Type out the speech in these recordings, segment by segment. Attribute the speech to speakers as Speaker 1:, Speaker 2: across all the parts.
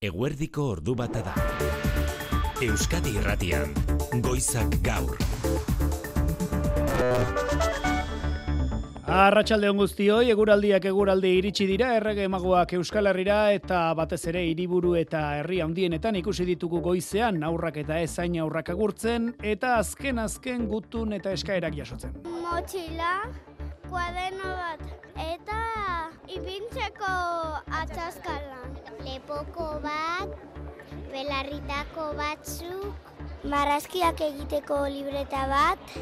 Speaker 1: Eguerdiko ordu bata da. Euskadi Irratian, Goizak Gaur.
Speaker 2: Arratxalde on guztioi, eguraldiak eguraldi iritsi dira, errege emagoak Euskal Herrira eta batez ere hiriburu eta herri handienetan ikusi ditugu goizean, aurrak eta ezain aurrak agurtzen, eta azken azken gutun eta eskaerak jasotzen.
Speaker 3: Motxila, kuadeno bat, eta ipintzeko atxaskalan. Lepoko bat, belarritako batzuk, marrazkiak egiteko libreta bat,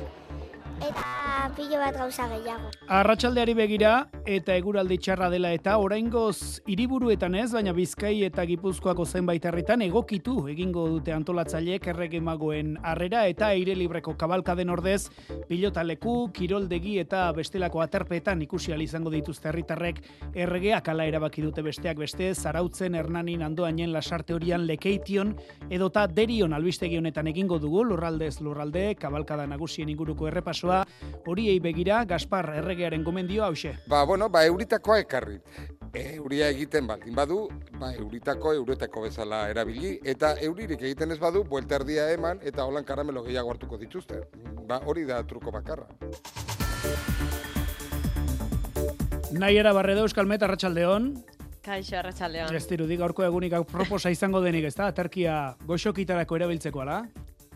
Speaker 3: eta pilo bat gauza gehiago.
Speaker 2: Arratsaldeari begira eta eguraldi txarra dela eta oraingoz hiriburuetan ez, baina Bizkai eta Gipuzkoako zenbait herritan egokitu egingo dute antolatzaileek erregemagoen harrera eta aire libreko kabalkaden ordez pilotaleku, kiroldegi eta bestelako aterpeetan ikusi izango dituzte herritarrek erregeak ala erabaki dute besteak beste zarautzen Hernanin andoainen lasarte horian lekeition edota derion albistegi honetan egingo dugu lurraldez lurralde kabalkada nagusien inguruko errepasoa horiei begira Gaspar erregearen gomendio hause.
Speaker 4: Ba, bueno, ba, euritakoa ekarri. Euria egiten baldin badu, ba, euritako, euretako bezala erabili, eta euririk egiten ez badu, buelta erdia eman, eta holan karamelo gehiago hartuko dituzte. Ba, hori da truko bakarra.
Speaker 2: Naiera Barredo Euskalmet Arratsaldeon.
Speaker 5: Kaixo, arratsaldeon.
Speaker 2: Ez dirudi gaurko egunik proposa izango denik, ezta? Aterkia goxokitarako erabiltzeko ala?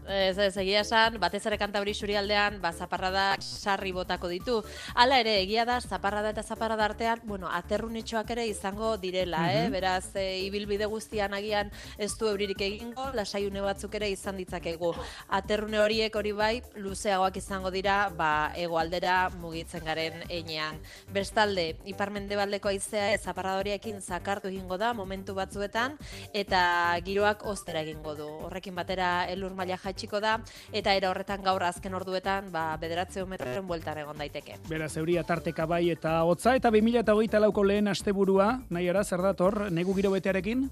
Speaker 5: Ez, ez, egia esan, batez ere kantabri surialdean, ba, zaparrada sarri botako ditu. Hala ere, egia da, zaparrada eta zaparrada artean, bueno, aterrunitxoak ere izango direla, eh? Beraz, e, ibilbide guztian agian ez du euririk egingo, lasaiune batzuk ere izan ditzakegu. Aterrune horiek hori bai, luzeagoak izango dira, ba, egoaldera mugitzen garen einean. Bestalde, iparmende baldeko aizea, ez zaparradoriekin zakartu egingo da, momentu batzuetan, eta giroak ostera egingo du. Horrekin batera, elur maila jaitsiko da eta era horretan gaur azken orduetan ba bederatze metroren bueltan egon daiteke.
Speaker 2: Beraz, euria tarteka bai eta hotza eta 2008 lauko lehen asteburua, nahi ara, zer dator, negu giro betearekin?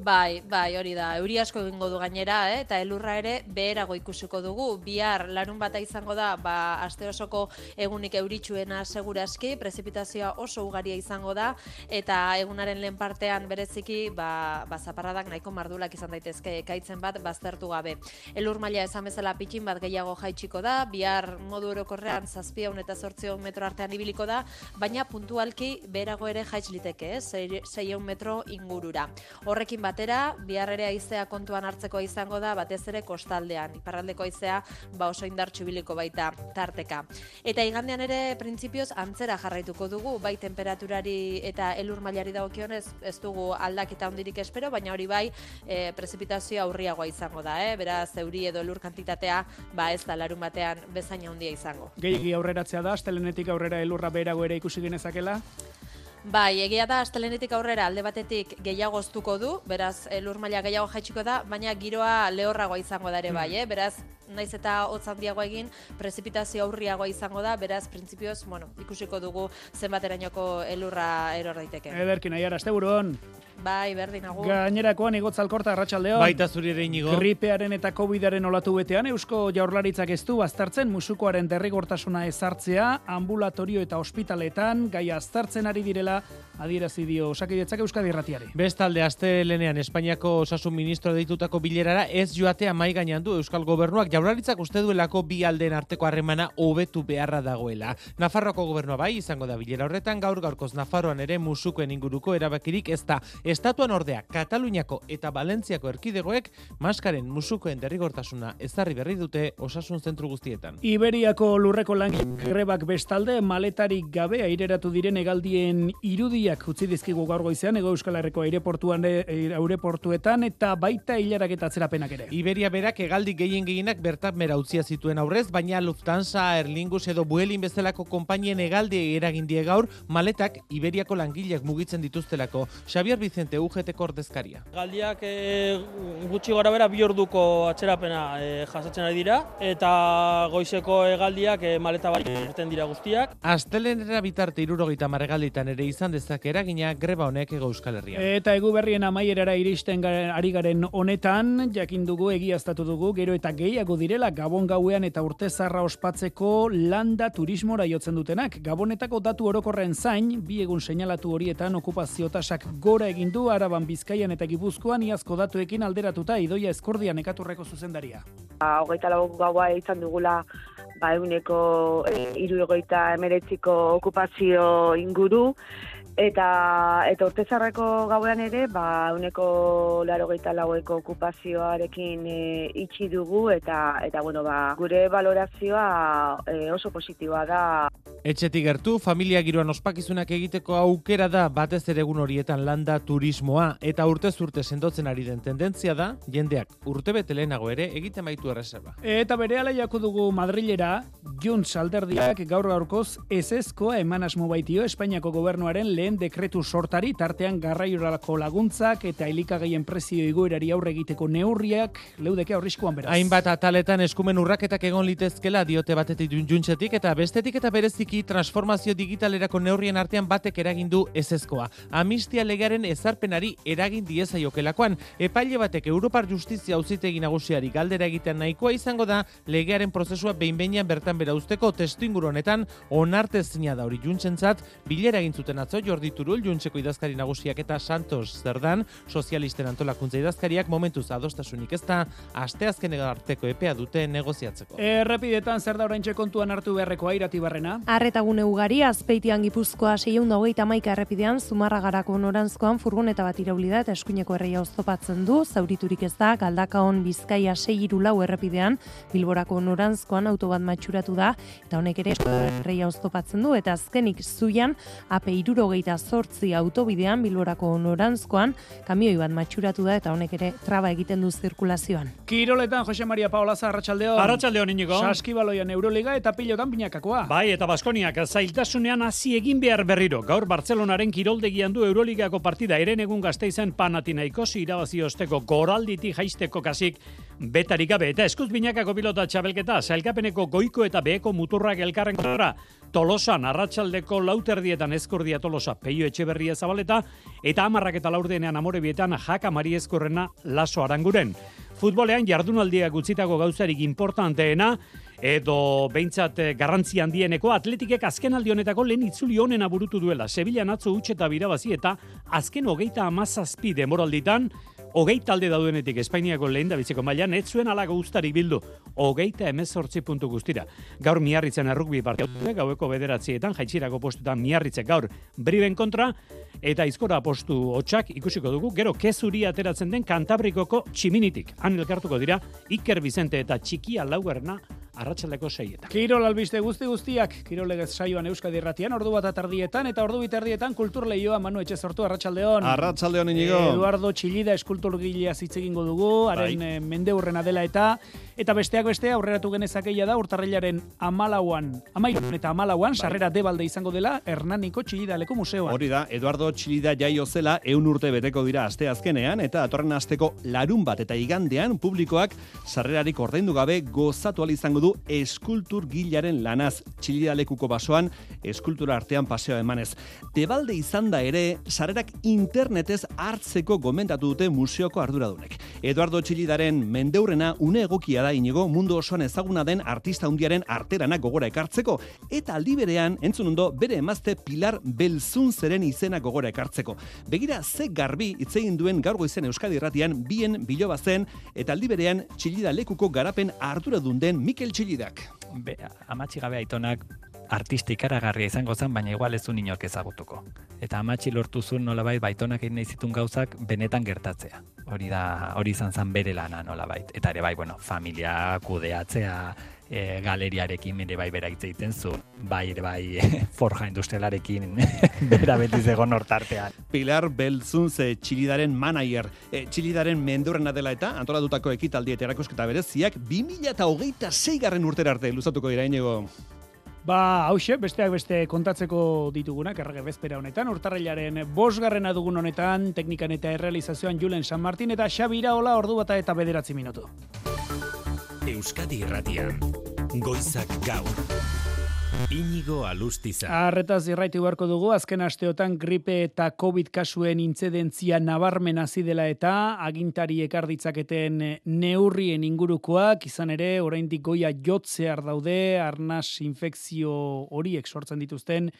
Speaker 5: Bai, bai, hori da. Euri asko egingo du gainera, eh? eta elurra ere beherago ikusiko dugu. Bihar larun bata izango da, ba, aste osoko egunik euritsuena seguraski, prezipitazioa oso ugaria izango da, eta egunaren lehen partean bereziki, ba, ba zaparradak nahiko mardulak izan daitezke ekaitzen bat baztertu gabe. Elur maila esan bezala pitxin bat gehiago jaitsiko da, bihar modu orokorrean zazpia eta zortzion metro artean ibiliko da, baina puntualki beherago ere jaitz liteke, eh? 6 metro ingurura. Horrekin batera, bihar ere haizea kontuan hartzeko izango da, batez ere kostaldean. Iparraldeko haizea ba oso indartsu biliko baita tarteka. Eta igandean ere printzipioz antzera jarraituko dugu, bai temperaturari eta elur mailari dagokionez ez dugu aldaketa hondirik espero, baina hori bai e, prezipitazioa aurriagoa izango da, eh? beraz euri edo elur kantitatea ba ez da larun batean bezaina handia izango.
Speaker 2: Gehiagi aurreratzea da, astelenetik aurrera elurra berago ere ikusi genezakela?
Speaker 5: Bai, egia da astelenetik aurrera alde batetik gehiago oztuko du, beraz elur maila gehiago jaitsiko da, baina giroa lehorragoa izango da ere bai, eh? beraz naiz eta hotz handiagoa egin, prezipitazio aurriagoa izango da, beraz printzipioz, bueno, ikusiko dugu zenbaterainoko elurra eror daiteke.
Speaker 2: Ederkin, nahi ara, asteburuan.
Speaker 5: Bai, berdin agur.
Speaker 2: Gainerakoan igotzalkorta arratsaldeon.
Speaker 6: Baita zuri ere inigo.
Speaker 2: Gripearen eta Covidaren olatu betean Eusko Jaurlaritzak ez du baztertzen musukoaren derrigortasuna ezartzea ambulatorio eta ospitaletan gai aztertzen ari direla adierazi dio Osakidetzak Euskadi Irratiari.
Speaker 6: Bestalde astelenean Espainiako Osasun Ministro deitutako bilerara ez joatea mai gainean du Euskal Gobernuak Jaurlaritzak uste duelako bi aldeen arteko harremana hobetu beharra dagoela. Nafarroako gobernua bai izango da bilera horretan gaur gaurkoz Nafarroan ere musukoen inguruko erabakirik ez da. Estatuan ordea Kataluniako eta Valentziako erkidegoek maskaren musukoen derrigortasuna ezarri berri dute osasun zentru guztietan.
Speaker 2: Iberiako lurreko lan grebak bestalde maletarik gabe aireratu diren egaldien irudiak utzi dizkigu gaur goizean ego Euskal Herriko aireportuan e, aireportuetan eta baita hilarak eta atzerapenak ere.
Speaker 6: Iberia berak hegaldi gehien gehienak bertan mera utzia zituen aurrez, baina Lufthansa, Erlingus edo Buelin bezalako konpainien hegaldi eragin die gaur maletak Iberiako langileak mugitzen dituztelako. Xavier Vicente UGT ordezkaria.
Speaker 7: Galdiak e, gutxi gora bera bi orduko atzerapena e, jasatzen ari dira eta goizeko hegaldiak e, maleta bai irten dira guztiak.
Speaker 6: Astelenera bitarte irurogeita marregalditan ere izan dezake dezake eragina greba honek ego Euskal Herrian.
Speaker 2: Eta egu berrien amaierara iristen garen, ari garen honetan, jakin dugu egiaztatu dugu, gero eta gehiago direla Gabon gauean eta urte zarra ospatzeko landa turismora jotzen dutenak. Gabonetako datu orokorren zain, bi egun seinalatu horietan okupazio tasak gora egin du Araban Bizkaian eta Gipuzkoan iazko datuekin alderatuta idoia eskordian ekaturreko zuzendaria.
Speaker 8: Ba, hogeita lau gaua izan dugula ba, eguneko e, irurogeita emeretziko okupazio inguru, eta eta urtezarreko gauean ere, ba, eguneko larogeita laueko okupazioarekin e, itxi dugu, eta, eta bueno, ba, gure valorazioa e, oso positiboa da.
Speaker 6: Etxetik gertu, familia giroan ospakizunak egiteko aukera da batez ere egun horietan landa turismoa. Eta urtez urte sendotzen ari den tendentzia da jendeak urtebete lehenago ere egiten baitu erreserba.
Speaker 2: Eta bere jako dugu Madrilera, Junts alderdiak gaur gaurkoz ezezkoa eman asmo baitio Espainiako gobernuaren lehen dekretu sortari tartean garraiorako laguntzak eta elikagaien prezio igoerari aurre egiteko neurriak leudeke aurrizkoan beraz.
Speaker 6: Hainbat ataletan eskumen urraketak egon litezkela diote batetik juntzetik eta bestetik eta bereziki transformazio digitalerako neurrien artean batek eragin du ezezkoa. Amistia legearen ezarpenari eragin diezaiokelakoan, epaile batek Europar Justizia auzitegi nagusiari galdera egitean nahikoa izango da legearen prozesua behin behinean bertan bera usteko testu inguru honetan onartezina da hori juntzentzat bilera egin zuten atzo Jordi Turul juntzeko idazkari nagusiak eta Santos Zerdan sozialisten antolakuntza idazkariak momentuz adostasunik ez da asteazken arteko epea dute negoziatzeko.
Speaker 2: Errepidetan zer da oraintxe kontuan hartu beharreko airati barrena?
Speaker 9: Arretagune ugari, azpeitian gipuzkoa seion hogeita maika errepidean, zumarragarako norantzkoan furgoneta bat irauli da eta eskuineko erreia oztopatzen du, zauriturik ez da, galdakaon bizkaia sei lau errepidean, bilborako norantzkoan auto bat matxuratu da, eta honek ere erreia oztopatzen du, eta azkenik zuian, ape irurogeita zortzi autobidean, bilborako norantzkoan, kamioi bat matxuratu da, eta honek ere traba egiten du zirkulazioan.
Speaker 2: Kiroletan, Jose Maria Paolaza, Arratxaldeon.
Speaker 10: Arratxaldeon, inigo.
Speaker 2: Saskibaloian Euroliga eta pilotan pinakakoa.
Speaker 10: Bai, eta Baskoniak zailtasunean hasi egin behar berriro. Gaur Bartzelonaren kiroldegian du Euroligako partida eren egun gazteizen panatinaikos irabazi osteko goralditi jaisteko kasik betarik gabe. Eta eskuz binakako pilota txabelketa, zailkapeneko goiko eta beheko muturrak elkarren kontra. Tolosan, arratsaldeko lauterdietan eskordia tolosa peio etxeberria zabaleta, eta amarrak eta laurdenean amorebietan jaka mari eskorrena laso aranguren. Futbolean jardunaldia gutzitako gauzarik importanteena, edo behintzat eh, garrantzi handieneko atletikek azken aldi honetako lehen itzuli honena burutu duela. Sevilla atzo utxe eta birabazi eta azken hogeita amazazpi demoralditan, hogei talde daudenetik Espainiako lehen da biziko mailan, ez zuen alago guztarik bildu, hogeita emezortzi puntu guztira. Gaur miarritzen errukbi parte gaueko bederatzietan, jaitsirako postutan miarritzek gaur briben kontra, eta izkora postu hotxak ikusiko dugu, gero kezuri ateratzen den kantabrikoko tximinitik. Han elkartuko dira, Iker Bizente eta Txikia Lauerna arratsaldeko seietan.
Speaker 2: Kirol albiste guzti guztiak, Kirolegez saioan Euskadi Erratian, ordu bat atardietan, eta ordu biterdietan kultur lehioa Manu Etxe sortu Arratxaldeon.
Speaker 11: Arratxaldeon inigo.
Speaker 2: Eduardo Txillida eskultur gilea zitzegingo dugu, haren bai. mende hurrena dela eta, eta besteak beste aurreratu genezakeia da, urtarrilaren amalauan, amairun eta amalauan, bai. sarrera debalde izango dela, Hernaniko Txillida leku museoan.
Speaker 11: Hori da, Eduardo Txillida jaio zela, eun urte beteko dira aste azkenean, eta atorren asteko larun bat eta igandean publikoak sarrerarik ordaindu gabe gozatu izango du eskultur gilaren lanaz txilidalekuko basoan eskultura artean paseoa emanez. Debalde izan da ere, sarerak internetez hartzeko gomendatu dute museoko arduradunek. Eduardo Txilidaren mendeurrena une egokia da inigo mundu osoan ezaguna den artista hundiaren arteranak gogora ekartzeko, eta aldi berean, entzun ondo, bere emazte Pilar Belzun zeren izena gogora ekartzeko. Begira, ze garbi itzegin duen gaur goizen Euskadi Irratian bien bilobazen, eta aldi berean Txilida lekuko garapen arduradun den Mikel Txilidak.
Speaker 12: Be, amatxi gabe aitonak artista ikaragarria izango zen, baina igual ez du inork ezagutuko. Eta amatxi lortu zuen nolabait baitonak egin zitun gauzak benetan gertatzea. Hori da, hori izan zen bere lana nolabait. Eta ere bai, bueno, familia kudeatzea, e, galeriarekin ere bai bera hitz egiten zu, bai ere bai forja industrialarekin bera beti zegoen hortartean.
Speaker 11: Pilar Belzunze txilidaren manager, e, txilidaren mendurrena dela eta antolatutako ekitaldi eta erakosketa bereziak 2026 garren urtera arte luzatuko dira inigo.
Speaker 2: Ba, hause, besteak beste kontatzeko ditugunak, errege bezpera honetan, urtarrilaren bosgarrena dugun honetan, teknikan eta errealizazioan Julen San Martin eta Xabira Ola ordu bata eta bederatzi minutu.
Speaker 1: Euskadi Irratian, Goizak Gaur. Inigo Alustiza.
Speaker 2: Arretaz irraitu beharko dugu, azken asteotan gripe eta COVID kasuen intzedentzia nabarmen hasi dela eta agintari ekarditzaketen neurrien ingurukoak, izan ere, oraindik goia jotzear daude, arnas infekzio horiek sortzen dituzten,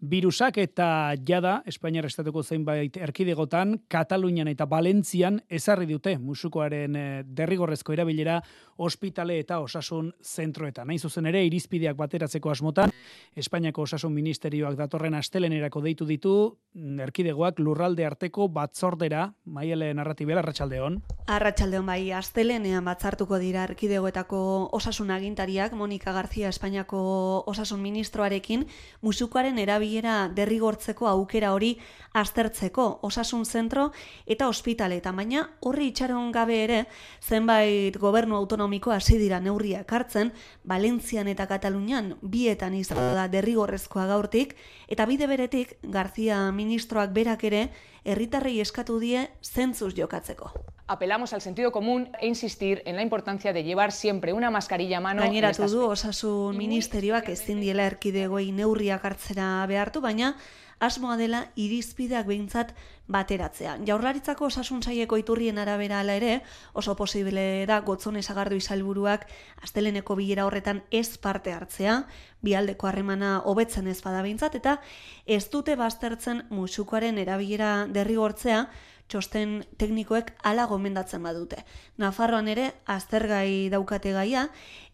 Speaker 2: virusak eta jada Espainiar estatuko zeinbait erkidegotan Katalunian eta Valentzian ezarri dute musukoaren eh, derrigorrezko erabilera ospitale eta osasun zentroetan. Nain zuzen ere irizpideak bateratzeko asmotan Espainiako osasun ministerioak datorren astelenerako deitu ditu mm, erkidegoak lurralde arteko batzordera Maiale Narratibela Arratsaldeon.
Speaker 13: Arratsaldeon bai astelenean batzartuko dira erkidegoetako osasun agintariak Monika García Espainiako osasun ministroarekin musukoaren erabilera erabilera derrigortzeko aukera hori aztertzeko osasun zentro eta ospitaletan, baina horri itxaron gabe ere zenbait gobernu autonomiko hasi dira neurriak hartzen, Valentzian eta Katalunian bietan izan da derrigorrezkoa gaurtik, eta bide beretik Garzia ministroak berak ere herritarrei eskatu die zentzuz jokatzeko.
Speaker 14: Apelamos al sentido común e insistir en la importancia de llevar siempre una mascarilla a mano.
Speaker 13: Gaineratu du osasun ministerioak ezin diela erkidegoi neurriak hartzera behartu, baina asmoa dela irizpideak behintzat bateratzea. Jaurlaritzako osasun saieko iturrien arabera ala ere, oso posible da gotzone sagardu izalburuak asteleneko bilera horretan ez parte hartzea, bialdeko harremana hobetzen ez bada behintzat, eta ez dute baztertzen musukoaren erabilera derrigortzea, txosten teknikoek ala gomendatzen badute. Nafarroan ere, aztergai daukate gaia,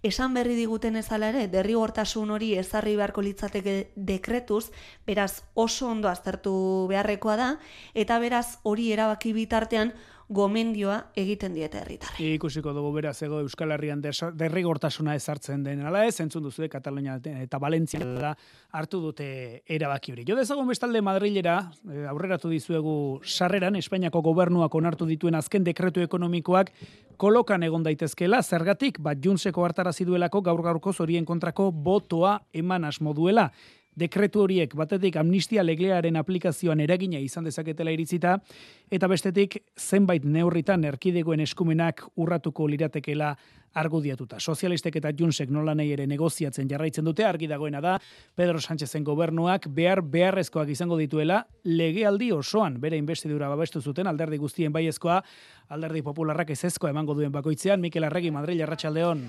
Speaker 13: esan berri diguten ezala ere, derrigortasun hori ezarri beharko litzateke dekretuz, beraz oso ondo aztertu beharrekoa da, eta beraz hori erabaki bitartean, gomendioa egiten diete herritarrei.
Speaker 2: Ikusiko dugu beraz ego Euskal Herrian derrigortasuna ezartzen den ala ez, entzun duzu Katalunia eta Valentzia da hartu dute erabaki hori. Jo dezagun bestalde Madrilera eh, aurreratu dizuegu sarreran Espainiako gobernuak onartu dituen azken dekretu ekonomikoak kolokan egon daitezkela, zergatik bat junseko hartarazi duelako gaur gaurko zorien kontrako botoa eman asmo duela dekretu horiek batetik amnistia leglearen aplikazioan eragina izan dezaketela iritzita, eta bestetik zenbait neurritan erkidegoen eskumenak urratuko liratekela argudiatuta. Sozialistek eta Junsek nola nahi ere negoziatzen jarraitzen dute, argi dagoena da, Pedro Sánchezen gobernuak behar beharrezkoak izango dituela, legealdi osoan bere investidura babestu zuten alderdi guztien baiezkoa, alderdi popularrak ezezkoa emango duen bakoitzean, Mikel Arregi, Madrid, Arratxaldeon.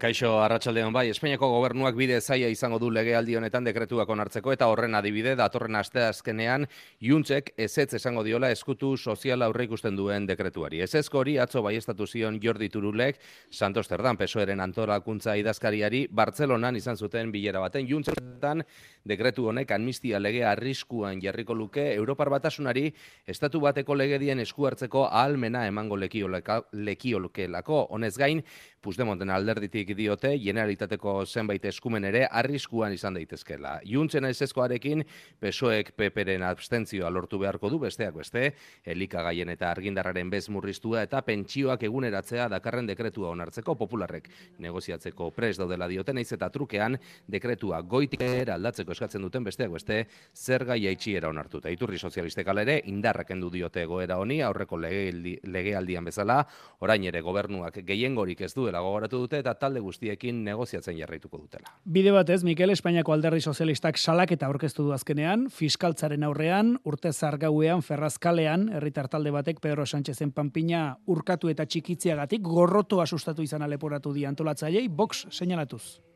Speaker 15: Kaixo Arratsaldeon bai, Espainiako gobernuak bide zaia izango du legealdi honetan dekretuak onartzeko eta horren adibide datorren aste azkenean Juntzek ezetz esango diola eskutu soziala aurre ikusten duen dekretuari. Ezezko hori atzo baiestatu zion Jordi Turulek Santos Terdan pesoeren antolakuntza idazkariari Bartzelonan izan zuten bilera baten Juntzetan dekretu honek amnistia legea arriskuan jarriko luke Europar batasunari estatu bateko legedien esku hartzeko ahalmena emango lekiolukelako. Honez gain, Puigdemonten alderditik diote, generalitateko zenbait eskumen ere arriskuan izan daitezkela. Juntzen aizeskoarekin, pesoek peperen abstentzioa lortu beharko du besteak beste, elikagaien eta argindarraren bez murriztua eta pentsioak eguneratzea dakarren dekretua onartzeko popularrek negoziatzeko pres daudela dioten naiz eta trukean dekretua goitik aldatzeko eskatzen duten besteak beste zer gai eitxiera onartuta. Iturri sozialistek alere indarrak endu diote goera honi aurreko legealdian bezala, orain ere gobernuak gehiengorik ez du duela gogoratu dute eta talde guztiekin negoziatzen jarraituko dutela.
Speaker 2: Bide batez, Mikel Espainiako alderri sozialistak salak eta aurkeztu du azkenean, fiskaltzaren aurrean, urte zargauean, ferrazkalean, herritar talde batek Pedro Sánchezen panpina urkatu eta txikitziagatik gorroto asustatu izan aleporatu di antolatzailei, box señalatuz.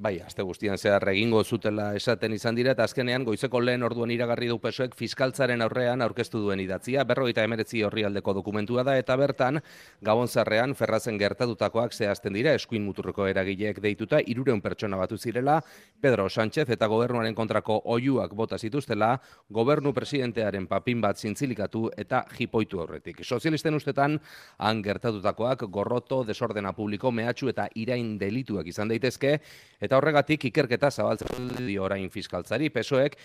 Speaker 15: Bai, aste guztian zehar egingo zutela esaten izan dira, eta azkenean goizeko lehen orduan iragarri du pesoek fiskaltzaren aurrean aurkeztu duen idatzia, berrogeita emeretzi horri aldeko dokumentua da, eta bertan, gabon zarrean, ferrazen gertatutakoak zehazten dira, eskuin muturreko eragileek deituta, irureun pertsona batu zirela, Pedro Sánchez eta gobernuaren kontrako oiuak bota zituztela, gobernu presidentearen papin bat zintzilikatu eta jipoitu aurretik. Sozialisten ustetan, han gertatutakoak gorroto, desordena publiko, mehatxu eta irain delituak izan daitezke, eta horregatik ikerketa zabaltzen dio orain fiskaltzari. Pesoek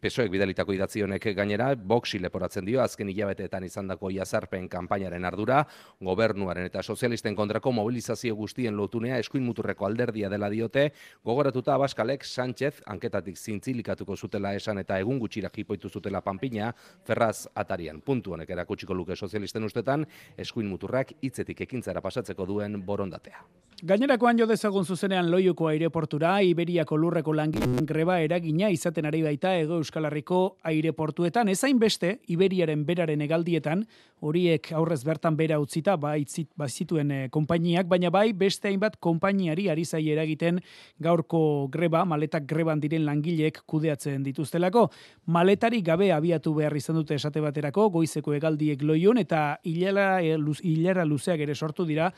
Speaker 15: pesoek bidalitako idatzi honek gainera boxi leporatzen dio azken hilabeteetan izandako jazarpen kanpainaren ardura. Gobernuaren eta sozialisten kontrako mobilizazio guztien lotunea eskuin muturreko alderdia dela diote. Gogoratuta Abaskalek Sánchez anketatik zintzilikatuko zutela esan eta egun gutxira jipoitu zutela panpina Ferraz atarian. Puntu honek erakutsiko luke sozialisten ustetan eskuin muturrak hitzetik ekintzara pasatzeko duen borondatea
Speaker 2: Gainerakoan jo dezagun zuzenean loiuko aireportu aireportura, Iberiako lurreko langileen greba eragina izaten ari baita Ego Euskal Herriko aireportuetan. Ezain beste, Iberiaren beraren egaldietan, horiek aurrez bertan bera utzita, baitzit, bazituen e, konpainiak, baina bai beste hainbat konpainiari ari zai eragiten gaurko greba, maletak greban diren langileek kudeatzen dituztelako. Maletari gabe abiatu behar izan dute esate baterako, goizeko egaldiek loion, eta hilara, e, luz, luzeak ere sortu dira,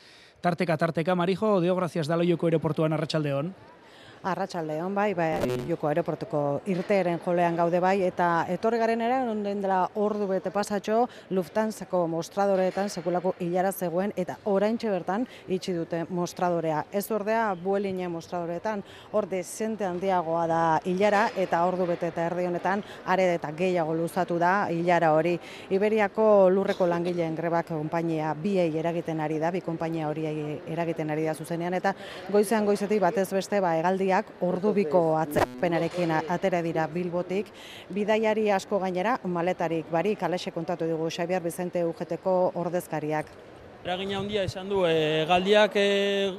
Speaker 2: tarteka tarteka, Marijo, deo gracias daloioko aeroportuan arratsaldeon.
Speaker 16: Arratxaldeon bai, bai, joko aeroportuko irteeren jolean gaude bai, eta etorri garen ere, onden dela ordu bete pasatxo, Lufthansako mostradoreetan sekulako hilara zegoen, eta oraintxe bertan itxi dute mostradorea. Ez ordea, bueline mostradoreetan, orde zente handiagoa da hilara, eta ordu bete eta erdi honetan, are eta gehiago luzatu da hilara hori. Iberiako lurreko langileen grebak konpainia biei eragiten ari da, bi konpainia hori eragiten ari da zuzenean, eta goizean goizetik batez beste, ba, egaldiak ordubiko atzerpenarekin atera dira Bilbotik. Bidaiari asko gainera, maletarik barik, alexe kontatu dugu Xabier Bizente UGTko ordezkariak.
Speaker 7: Eragina handia izan du, e, galdiak e,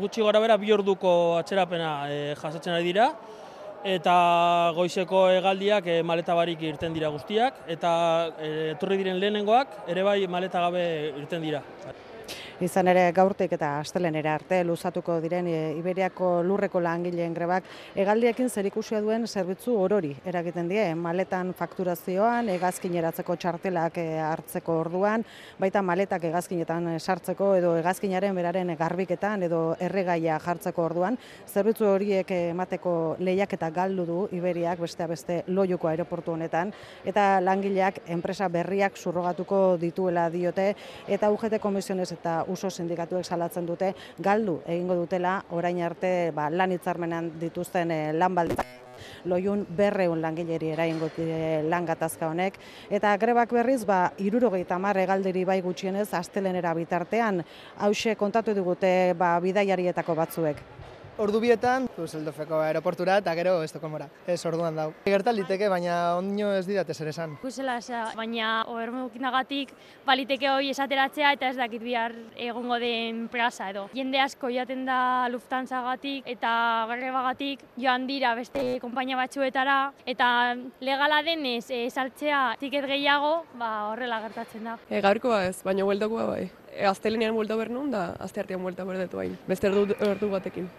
Speaker 7: gutxi gara bera bi orduko atzerapena e, jasatzen ari dira, eta goizeko hegaldiak e, maleta barik irten dira guztiak, eta etorri diren lehenengoak ere bai maleta gabe irten dira.
Speaker 16: Izan ere gaurtik eta astelenera arte luzatuko diren e, Iberiako lurreko langileen grebak hegaldiekin zerikusia duen zerbitzu orori eragiten die. Maletan fakturazioan, hegazkin eratzeko txartelak e, hartzeko orduan, baita maletak hegazkinetan sartzeko edo hegazkinaren beraren garbiketan edo erregaia jartzeko orduan, zerbitzu horiek emateko lehiak eta galdu du Iberiak beste beste loiuko aeroportu honetan. Eta langileak enpresa berriak surrogatuko dituela diote. Eta UGT komisiones eta uso sindikatuek salatzen dute galdu egingo dutela orain arte ba, lan hitzarmenan dituzten e, lan loiun berreun langileri eraingo lan gatazka honek. Eta grebak berriz, ba, irurogeita marre galderi bai gutxienez, astelenera bitartean, hause kontatu digute ba, bidaiarietako batzuek.
Speaker 17: Ordu bietan, Düsseldorfeko aeroportura eta gero Estokolmora. Ez orduan dau. Gertal liteke, baina ondino ez didate zer esan.
Speaker 18: Guzela, baina ohermukinagatik baliteke hori esateratzea eta ez dakit bihar egongo den plaza edo. Jende asko joaten da Lufthansa-gatik eta garrebagatik joan dira beste konpainia batzuetara eta legala denez e, saltzea tiket gehiago, ba horrela gertatzen da.
Speaker 19: E, gaurkoa ez, baina hueltokoa bai. E, Aztelenean buelta bernun da, azte artean buelta berdetu hain. Beste erdu batekin.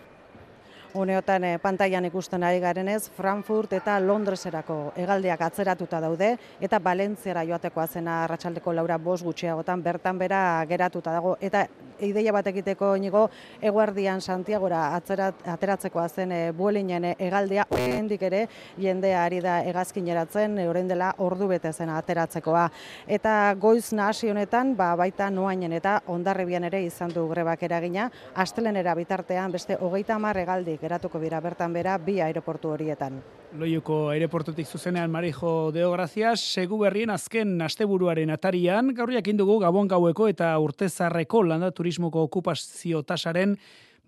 Speaker 16: Uneotan e, pantailan ikusten ari garenez, Frankfurt eta Londreserako hegaldiak atzeratuta daude, eta Balentziara joatekoa zena arratsaldeko laura bos gutxiagotan bertan bera geratuta dago. Eta ideia bat egiteko inigo, eguardian Santiagora atzerat, ateratzekoa zen e, buelinen hegaldia, oraindik ere jendea ari da hegazkin eratzen, e, orain dela ordu bete zen ateratzekoa. Eta goiz nahasi honetan, ba, baita noainen eta ondarribian ere izan du grebak eragina, astelenera bitartean beste hogeita hamar geratuko dira bertan bera bi aeroportu horietan.
Speaker 2: Loiuko aireportutik zuzenean Marijo Deo Gracias, segu berrien azken asteburuaren atarian, gaurriak indugu Gabon gaueko eta urtezarreko landa turismoko okupazio tasaren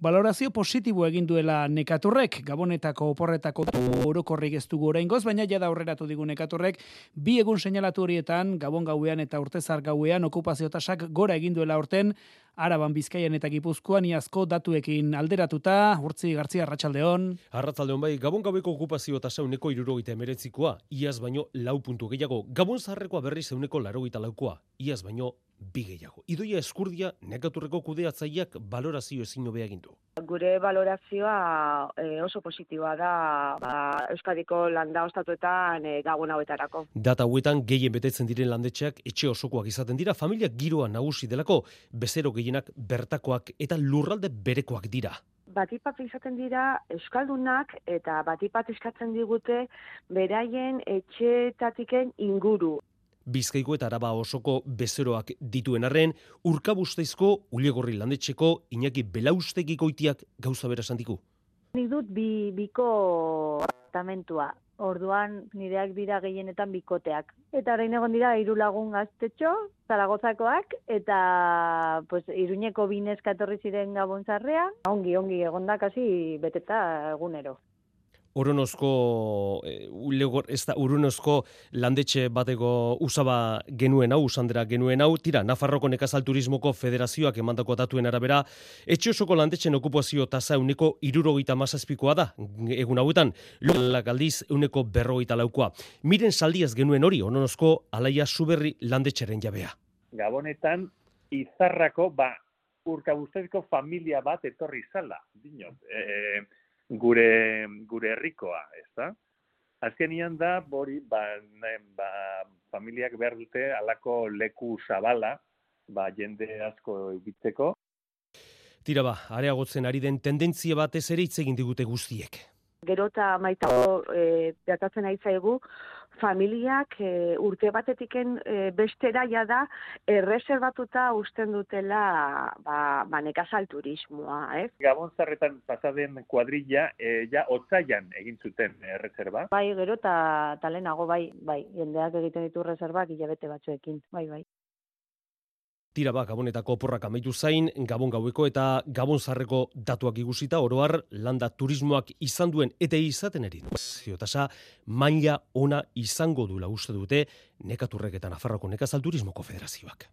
Speaker 2: Balorazio positibo egin duela nekaturrek, gabonetako oporretako orokorrik ez dugu oraingoz, baina jada aurreratu digu nekaturrek, bi egun seinalatu horietan, gabon gauean eta urtezar gauean okupazio tasak gora egin duela orten, Araban Bizkaian eta Gipuzkoan iazko datuekin alderatuta, urtzi gartzi arratsaldeon.
Speaker 20: Arratsaldeon bai, Gabon gabeko okupazio tasa uneko 79koa, iaz baino lau puntu gehiago. Gabon zaharrekoa berriz uneko 83koa, iaz baino bi gehiago. Idoia eskurdia negaturreko kudeatzaileak balorazio ezin hobea egin du.
Speaker 8: Gure balorazioa e, oso positiboa da ba, Euskadiko landa ostatuetan e, gabon hauetarako.
Speaker 20: Data hauetan gehien betetzen diren landetxeak etxe osokoak izaten dira, familia giroa nagusi delako, bezero gehienak bertakoak eta lurralde berekoak dira
Speaker 8: batipat izaten dira euskaldunak eta batipat eskatzen digute beraien etxeetatiken inguru.
Speaker 20: Bizkaiko eta araba osoko bezeroak dituen arren, urkabuzteizko ulegorri landetxeko inaki belaustegiko itiak gauza bera santiku.
Speaker 21: Nik dut bi, biko apartamentua. Orduan nireak dira gehienetan bikoteak. Eta orain egon dira hiru lagun gaztetxo, Zaragozakoak eta pues Iruñeko binezka etorri ziren Gabontzarrea. Ongi ongi egonda kasi beteta egunero.
Speaker 20: Oronozko, e, ulegor, ez da, urunozko landetxe bateko usaba genuen hau, usandera genuen hau, tira, Nafarroko Nekazal Turismoko Federazioak emandako datuen arabera, etxe osoko landetxen okupazio tasa uneko irurogeita mazazpikoa da, egun hauetan, lulak aldiz uneko berrogeita laukoa. Miren saldiaz genuen hori, Oronozko alaia suberri landetxeren jabea.
Speaker 22: Gabonetan, izarrako, ba, urkabustezko familia bat etorri zala, dinot. E, gure gure herrikoa, ezta? Azkenian da bori ba, ba, familiak behar dute halako leku zabala, ba jende asko egitzeko.
Speaker 20: Tira ba, areagotzen ari den tendentzia batez ere hitz egin digute guztiek.
Speaker 8: Gero eta maitago e, gertatzen ari zaigu, familiak e, urte batetiken e, bestera ja da erreserbatuta usten dutela ba, ba nekazal turismoa, ez?
Speaker 22: Gabon zarretan pasaden kuadrilla e, ja otzaian egin zuten erreserba.
Speaker 21: Bai, gero eta talenago bai, bai, jendeak egiten ditu reserbak hilabete batzuekin, bai, bai.
Speaker 20: Tira ba, Gabonetako oporrak amaitu zain, Gabon gaueko eta Gabon zarreko datuak igusita, oroar, landa turismoak izan duen eta izaten eri. Ziotasa, maila ona izango dula uste dute, nekaturrek eta Nafarroko Nekazal Turismoko Federazioak.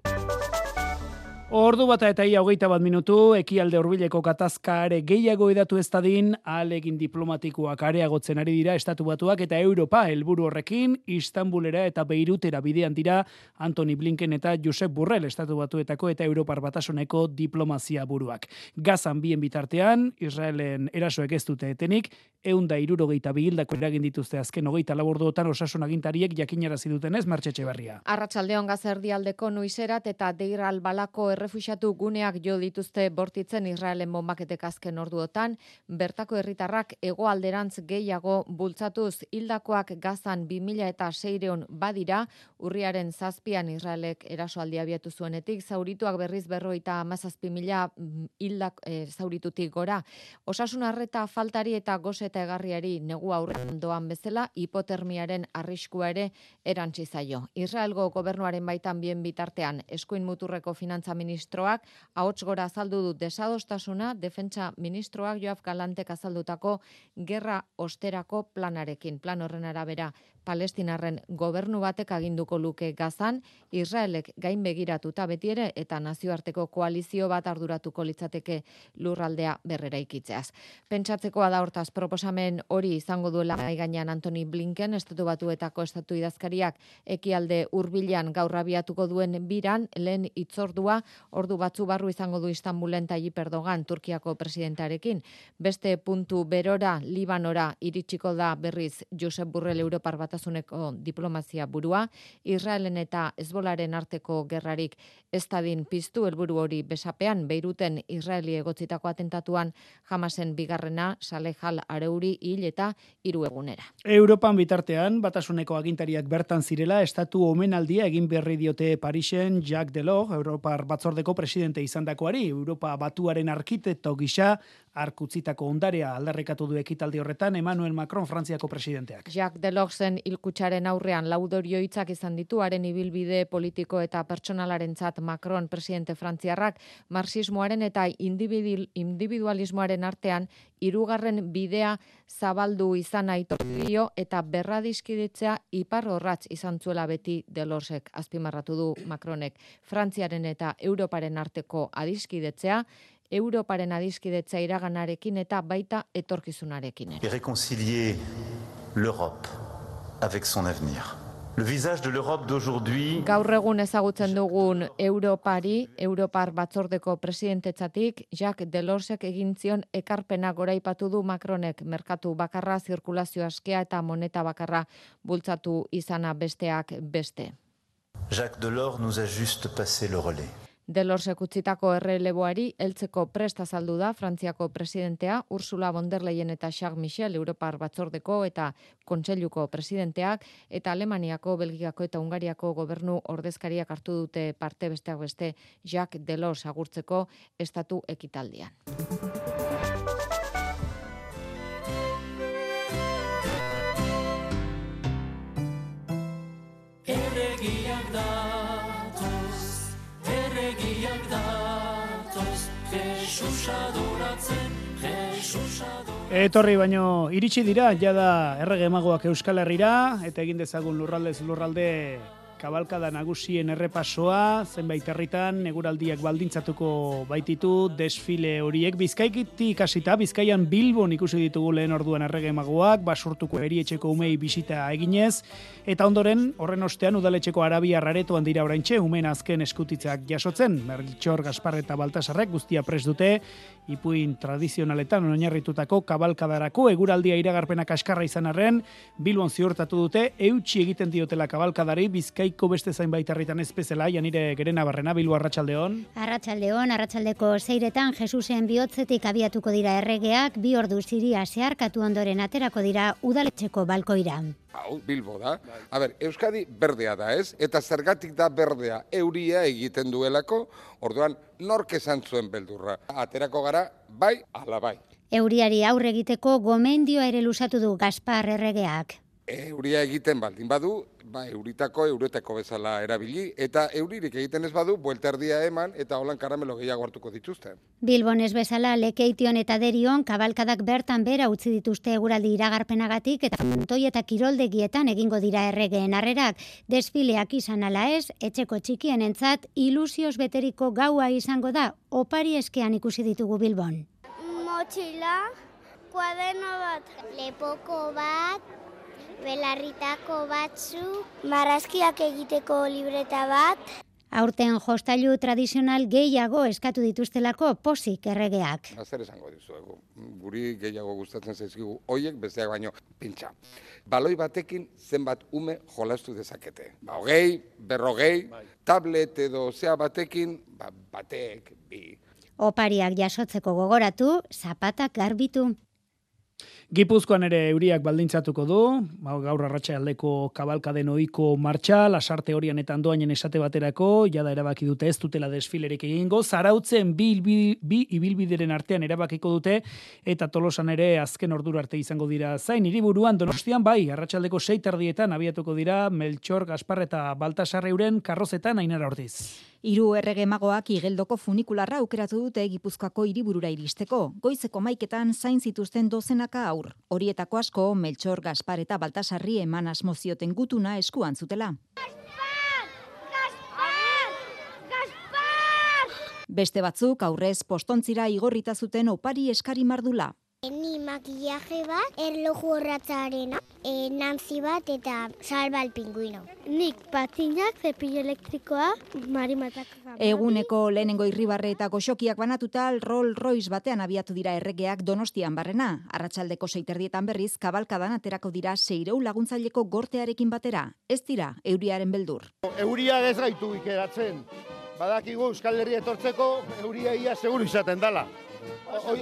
Speaker 2: Ordu bata eta ia hogeita bat minutu, ekialde hurbileko katazkare gehiago edatu ez dadin, alegin diplomatikoak areagotzen ari dira estatu batuak eta Europa helburu horrekin, Istanbulera eta Beirutera bidean dira Antoni Blinken eta Josep Burrell estatu batuetako eta Europar batasoneko diplomazia buruak. Gazan bien bitartean, Israelen erasoek ez dute etenik, eunda irurogeita bihildako eragin dituzte azken hogeita laborduotan osasun agintariek jakinarazi dutenez martxetxe berria.
Speaker 23: Arratxaldeon gazerdialdeko nuizerat eta deir albalako errefuxatu guneak jo dituzte bortitzen Israelen bombaketek azken orduotan, bertako herritarrak hegoalderantz gehiago bultzatuz hildakoak gazan 2000 eta seireon badira, urriaren zazpian Israelek erasoaldi abiatu zuenetik, zaurituak berriz berroita amazazpi mila mm, hildak e, zauritutik gora. Osasun arreta faltari eta goze eta egarriari negu aurrean doan bezala, hipotermiaren arriskua ere erantzi zaio. Israelgo gobernuaren baitan bien bitartean, eskuin muturreko finantza ministroak ahots gora azaldu du desadostasuna defentsa ministroak Joaf Galantek azaldutako gerra osterako planarekin. Plan horren arabera Palestinarren gobernu batek aginduko luke Gazan, Israelek gain begiratuta beti ere eta nazioarteko koalizio bat arduratuko litzateke lurraldea berrera ikitzeaz. Pentsatzekoa da hortaz proposamen hori izango duela gainean Antoni Blinken estatu batuetako estatu idazkariak ekialde hurbilean gaur abiatuko duen biran lehen itzordua ordu batzu barru izango du Istanbulen Tayyip Erdogan Turkiako presidentarekin. Beste puntu berora Libanora iritsiko da berriz Josep Burrell Europar batasuneko diplomazia burua, Israelen eta Ezbolaren arteko gerrarik ez dadin piztu helburu hori besapean, Beiruten Israeli egotzitako atentatuan jamasen bigarrena, Salehal Areuri hil eta hiru egunera.
Speaker 2: Europan bitartean, batasuneko agintariak bertan zirela, estatu omenaldia egin berri diote Parisen Jacques Delors, Europar batzordeko presidente izandakoari, Europa batuaren arkitekto gisa, arkutzitako ondarea aldarrikatu du ekitaldi horretan Emmanuel Macron Frantziako presidenteak.
Speaker 23: Jacques Delorsen ilkutsaren aurrean laudorio hitzak izan ditu haren ibilbide politiko eta pertsonalarentzat Macron presidente frantziarrak marxismoaren eta individualismoaren artean hirugarren bidea zabaldu izan aitortu eta berradiskiditzea ipar horratz izan zuela beti Delorsek azpimarratu du Macronek Frantziaren eta Europaren arteko adiskidetzea Europaren adiskidetza iraganarekin eta baita etorkizunarekin.
Speaker 24: Et réconcilier l'Europe avec son avenir. Le visage de l'Europe d'aujourd'hui...
Speaker 23: Gaur egun ezagutzen dugun Europari, Europar batzordeko presidentetzatik, Jacques Delorsek egin zion ekarpena goraipatu du Macronek merkatu bakarra, zirkulazio askea eta moneta bakarra bultzatu izana besteak beste.
Speaker 24: Jacques Delors nous a juste passé le relais.
Speaker 23: Delorsek utzitako erreleboari heltzeko presta saldu da Frantziako presidentea Ursula von der Leyen eta Charles Michel Europar batzordeko eta kontseiluko presidenteak eta Alemaniako, Belgikako eta Hungariako gobernu ordezkariak hartu dute parte besteak beste Jacques Delors agurtzeko estatu ekitaldian.
Speaker 2: Etorri baino iritsi dira, jada errege emagoak Euskal Herrira, eta egin dezagun lurraldez lurralde kabalkada nagusien errepasoa, zenbait herritan neguraldiak baldintzatuko baititu desfile horiek. Bizkaikiti ikasita, bizkaian Bilbon ikusi ditugu lehen orduan errege magoak, basurtuko erietxeko umei bisita eginez, eta ondoren horren ostean udaletxeko arabia raretoan dira oraintxe umen azken eskutitzak jasotzen, Merlitxor, Gaspar eta Baltasarrek guztia pres dute, ipuin tradizionaletan oinarritutako kabalkadarako eguraldia iragarpena kaskarra izan arren, Bilbon ziurtatu dute, eutxi egiten diotela kabalkadari bizkai Bizkaiko beste zainbait herritan ez bezala, janire gerena barrena, Bilbo Arratxaldeon.
Speaker 25: Arratxaldeon, Arratxaldeko zeiretan Jesusen bihotzetik abiatuko dira erregeak, bi ordu ziria zeharkatu ondoren aterako dira udaletxeko balkoira.
Speaker 26: Hau, Bilbo da. A ber, Euskadi berdea da ez, eta zergatik da berdea euria egiten duelako, orduan nork esan zuen beldurra. Aterako gara, bai, ala bai.
Speaker 25: Euriari aurre egiteko gomendioa ere lusatu du Gaspar erregeak
Speaker 26: euria egiten baldin badu, ba, euritako, euretako bezala erabili, eta euririk egiten ez badu, buelterdia eman, eta holan karamelo gehiago hartuko dituzte.
Speaker 25: Bilbon ez bezala, lekeition eta derion, kabalkadak bertan bera utzi dituzte eguraldi iragarpenagatik, eta montoi eta kiroldegietan egingo dira erregeen arrerak, desfileak izan ala ez, etxeko txikien entzat, ilusioz beteriko gaua izango da, opari eskean ikusi ditugu Bilbon.
Speaker 27: Motxila, kuadeno bat, lepoko bat, belarritako batzu, marrazkiak egiteko libreta bat.
Speaker 25: Aurten jostailu tradizional gehiago eskatu dituztelako posik erregeak.
Speaker 26: Zer esango dizu, guri gehiago gustatzen zaizkigu hoiek besteak baino pintxa. Baloi batekin zenbat ume jolastu dezakete. Ba, hogei, berrogei, bai. tablet edo zea batekin, ba, batek, bi.
Speaker 25: Opariak jasotzeko gogoratu, zapatak garbitu.
Speaker 2: Gipuzkoan ere euriak baldintzatuko du, ba, gaur arratsa aldeko kabalkaden ohiko martxa, lasarte horian eta andoainen esate baterako, jada erabaki dute ez dutela desfilerik egingo, zarautzen bi, bi, bi ibilbideren artean erabakiko dute, eta tolosan ere azken ordura arte izango dira zain, hiriburuan donostian bai, arratsaldeko sei tardietan abiatuko dira Melchor, Gaspar eta Baltasar euren karrozetan ainara ortiz.
Speaker 28: Hiru errege magoak igeldoko funikularra aukeratu dute Gipuzkoako hiriburura iristeko. Goizeko maiketan zain zituzten dozenaka aur. Horietako asko Melchor Gaspar eta Baltasarri eman asmozioten gutuna eskuan zutela. Beste batzuk aurrez postontzira igorrita zuten opari eskari mardula.
Speaker 27: Ni makillaje bat, erloju horratzarena, e, namzi bat eta salba alpinguino. Nik patinak, zepillo elektrikoa, marimatak.
Speaker 28: Eguneko lehenengo irribarre eta goxokiak banatuta Roll Royce batean abiatu dira erregeak donostian barrena. Arratxaldeko seiterdietan berriz, kabalkadan aterako dira seireu laguntzaileko gortearekin batera. Ez dira, euriaren beldur.
Speaker 29: Euria ez gaitu ikeratzen. Badakigu Euskal Herria etortzeko, euria ia seguru izaten dala.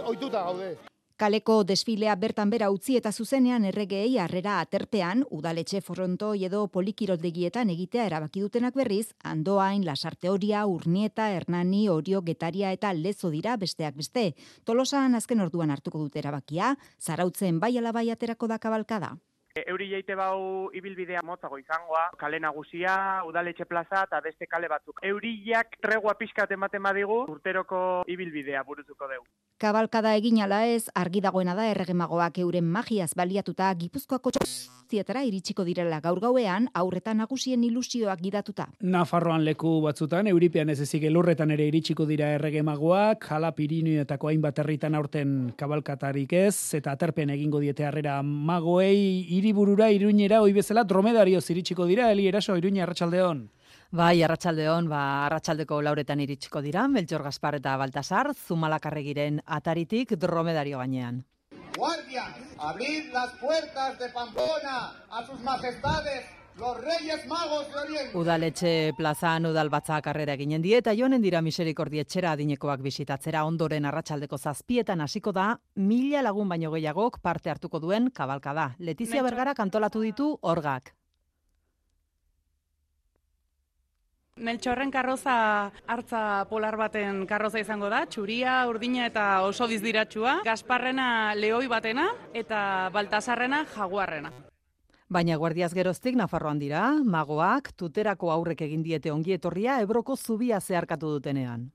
Speaker 29: Oituta gaude.
Speaker 28: Kaleko desfilea bertan bera utzi eta zuzenean erregeei harrera aterpean, udaletxe fronto edo polikiroldegietan egitea erabaki dutenak berriz, andoain, lasarteoria, urnieta, hernani, orio, getaria eta lezo dira besteak beste. Tolosan azken orduan hartuko dute erabakia, zarautzen bai alabai aterako da kabalkada.
Speaker 30: Euri jaite bau ibilbidea motzago izangoa, kale nagusia, udaletxe plaza eta beste kale batzuk. Euriak tregua pixkat ematen badigu, urteroko ibilbidea burutuko dugu.
Speaker 28: Kabalkada egin ala ez, argi dagoena da erregemagoak euren magiaz baliatuta gipuzkoako txietara iritsiko direla gaur gauean, aurretan nagusien ilusioak gidatuta.
Speaker 2: Nafarroan leku batzutan, euripean ez ezik elurretan ere iritsiko dira erregemagoak, jala pirinioetako hainbat herritan aurten kabalkatarik ez, eta aterpen egingo diete harrera magoei, hiriburura iruñera hoi bezala dromedario ziritsiko dira, Eli Eraso, iruña arratsaldeon.
Speaker 31: Bai, arratsaldeon, ba, arratsaldeko lauretan iritsiko dira, Melchor Gaspar eta Baltasar, Zumalakarregiren ataritik dromedario gainean.
Speaker 32: Guardias, abrid las puertas de Pamplona a sus majestades Los Reyes Magos de Oriente.
Speaker 31: Udaletxe plazan udal batzak karrera eginen die eta joanen dira miserikordi etxera adinekoak bisitatzera ondoren arratsaldeko zazpietan hasiko da mila lagun baino gehiagok parte hartuko duen kabalkada. Letizia Bergara kantolatu ditu orgak.
Speaker 33: Meltxorren karroza hartza polar baten karroza izango da, txuria, urdina eta oso dizdiratsua. Gasparrena lehoi batena eta Baltasarrena jaguarrena.
Speaker 31: Baina guardiaz geroztik Nafarroan dira, magoak tuterako aurrek egin diete ongi etorria Ebroko zubia zeharkatu dutenean.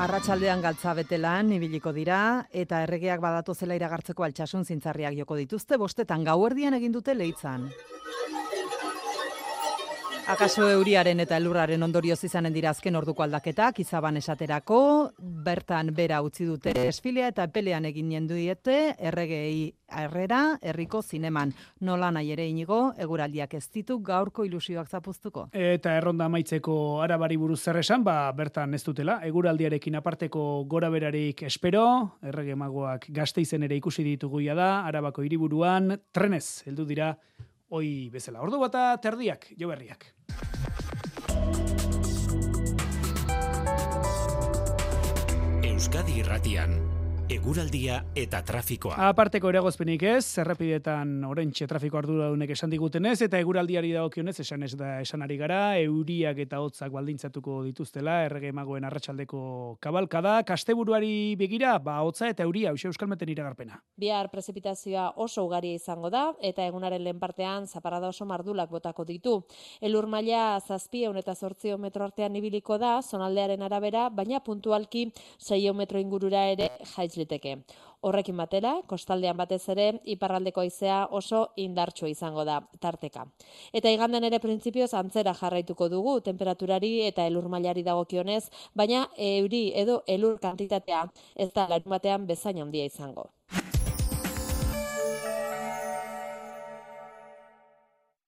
Speaker 31: Arratsaldean galtza betelan ibiliko dira eta erregeak badatu zela iragartzeko altxasun zintzarriak joko dituzte bostetan gauerdian egin dute leitzan. Akaso euriaren eta elurraren ondorioz izanen dira azken orduko aldaketak, izaban esaterako, bertan bera utzi dute esfilea eta pelean egin jendu diete, erregei herrera, herriko zineman. Nola nahi ere inigo, eguraldiak ez ditu gaurko ilusioak zapuztuko.
Speaker 2: Eta erronda amaitzeko arabari buruz zer esan, ba, bertan ez dutela, eguraldiarekin aparteko gora berarik espero, errege magoak gazte izen ere ikusi ditugu da, arabako hiriburuan trenez, heldu dira, oi bezala. Ordu bata terdiak, jo berriak.
Speaker 1: Euskadi Irratian eguraldia eta trafikoa.
Speaker 2: Aparteko eragozpenik ez, errepidetan orentxe trafiko arduradunek esan digutenez, eta eguraldiari dagokionez esan ez da esan ari gara, euriak eta hotzak baldintzatuko dituztela, errege magoen arratsaldeko kabalkada, kasteburuari begira, ba hotza eta euria, eusia euskalmeten iragarpena.
Speaker 5: Bihar prezipitazioa oso ugaria izango da, eta egunaren lehen partean zaparada oso mardulak botako ditu. Elur maila zazpieun eta zortzio metro artean ibiliko da, zonaldearen arabera, baina puntualki 6 metro ingurura ere jaiz liteke. Horrekin batera, kostaldean batez ere, iparraldeko aizea oso indartsua izango da, tarteka. Eta igandan ere printzipioz antzera jarraituko dugu, temperaturari eta elur mailari dagokionez, baina euri edo elur kantitatea ez da larun batean bezain handia izango.